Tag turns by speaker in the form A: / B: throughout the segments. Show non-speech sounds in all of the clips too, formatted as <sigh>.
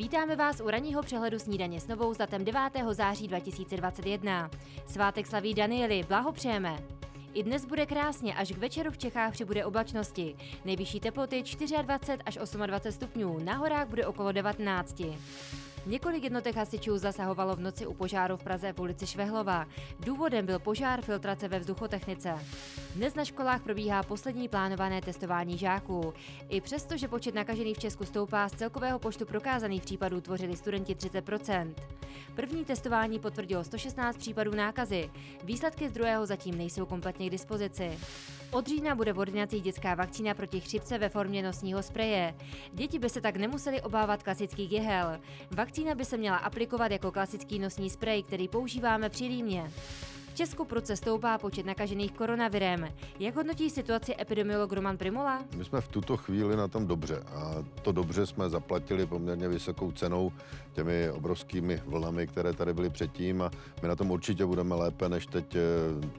A: Vítáme vás u ranního přehledu snídaně s novou s datem 9. září 2021. Svátek slaví Danieli, blahopřejeme. I dnes bude krásně, až k večeru v Čechách přibude oblačnosti. Nejvyšší teploty 24 až 28 stupňů, na horách bude okolo 19. Několik jednotek hasičů zasahovalo v noci u požáru v Praze v ulici Švehlova. Důvodem byl požár filtrace ve vzduchotechnice. Dnes na školách probíhá poslední plánované testování žáků. I přesto, že počet nakažených v Česku stoupá, z celkového počtu prokázaných případů tvořili studenti 30% První testování potvrdilo 116 případů nákazy. Výsledky z druhého zatím nejsou kompletně k dispozici. Od října bude v ordinacích dětská vakcína proti chřipce ve formě nosního spreje. Děti by se tak nemuseli obávat klasických jehel. Vakcína by se měla aplikovat jako klasický nosní sprej, který používáme při rýmě. Česku proces stoupá počet nakažených koronavirem. Jak hodnotí situaci epidemiolog Roman Primola?
B: My jsme v tuto chvíli na tom dobře a to dobře jsme zaplatili poměrně vysokou cenou těmi obrovskými vlnami, které tady byly předtím a my na tom určitě budeme lépe než teď eh,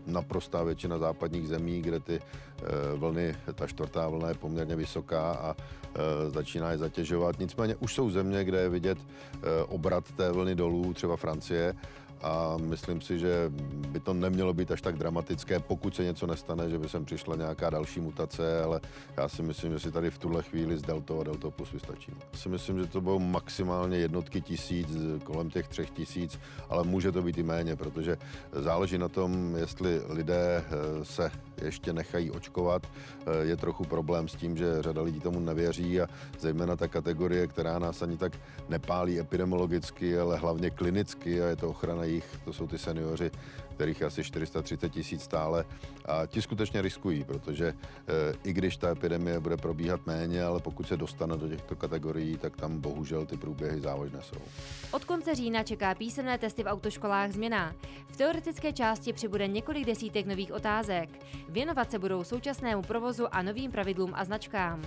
B: naprostá většina západních zemí, kde ty eh, vlny, ta čtvrtá vlna je poměrně vysoká a eh, začíná je zatěžovat. Nicméně už jsou země, kde je vidět obrat té vlny dolů, třeba Francie, a myslím si, že by to nemělo být až tak dramatické, pokud se něco nestane, že by sem přišla nějaká další mutace, ale já si myslím, že si tady v tuhle chvíli s Deltou a Deltou plus vystačíme. Já si myslím, že to budou maximálně jednotky tisíc, kolem těch třech tisíc, ale může to být i méně, protože záleží na tom, jestli lidé eh, se ještě nechají očkovat. Eh, je trochu problém s tím, že řada lidí tomu nevěří a zejména ta kategorie, která nás ani tak nepálí epidemiologicky, ale hlavně klinicky a je to ochrana jich, to jsou ty seniori, kterých je asi 430 tisíc stále a ti skutečně riskují, protože e, i když ta epidemie bude probíhat méně, ale pokud se dostane do těchto kategorií, tak tam bohužel ty průběhy závažné jsou.
A: Od konce října čeká písemné testy v autoškolách změna. V teoretické části přibude několik desítek nových otázek. Věnovat se budou současnému provozu a novým pravidlům a značkám.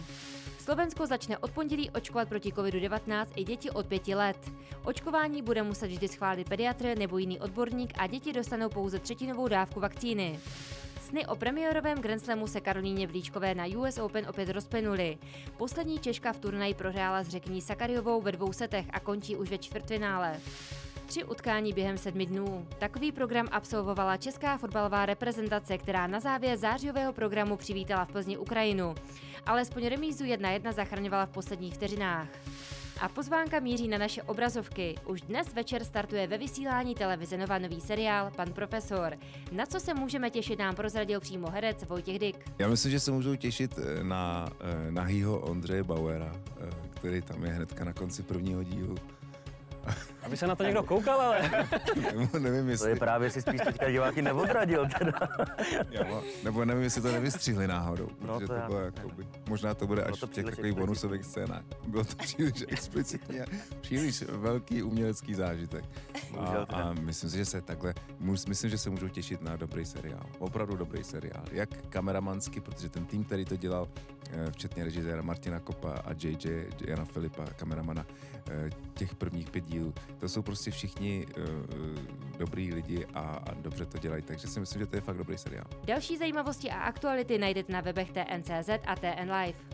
A: Slovensko začne od pondělí očkovat proti COVID-19 i děti od pěti let. Očkování bude muset vždy schválit pediatr nebo jiný odborník a děti dostanou pouze třetinovou dávku vakcíny. Sny o premiérovém Grand Slamu se Karolíně Vlíčkové na US Open opět rozplynuly. Poslední Češka v turnaji prohrála s řekní Sakariovou ve dvou setech a končí už ve čtvrtfinále. Tři utkání během sedmi dnů. Takový program absolvovala česká fotbalová reprezentace, která na závěr zářijového programu přivítala v Plzni Ukrajinu. Alespoň remízu 1-1 zachraňovala v posledních vteřinách. A pozvánka míří na naše obrazovky. Už dnes večer startuje ve vysílání televize nová nový seriál Pan profesor. Na co se můžeme těšit, nám prozradil přímo herec Vojtěch Dyk.
C: Já myslím, že se můžou těšit eh, na eh, nahýho Ondřeje Bauera, eh, který tam je hnedka na konci prvního dílu
D: aby se na to někdo koukal, ale...
C: nebo nevím, jestli...
D: To je právě, si spíš teďka diváky neodradil teda.
C: jo, nebo nevím, jestli to nevystřihli náhodou, no, to, to bylo jako by, možná to bude až to v těch takových bonusových scénách. Bylo to příliš <laughs> explicitně, příliš velký umělecký zážitek. A, a myslím si, že se takhle, myslím, že se můžou těšit na dobrý seriál. Opravdu dobrý seriál. Jak kameramansky, protože ten tým, který to dělal, eh, včetně režiséra Martina Kopa a JJ, Jana Filipa, kameramana, eh, těch prvních pět dílů, to jsou prostě všichni uh, dobrý lidi a, a dobře to dělají, takže si myslím, že to je fakt dobrý seriál.
A: Další zajímavosti a aktuality najdete na webech TNCZ a TN Live.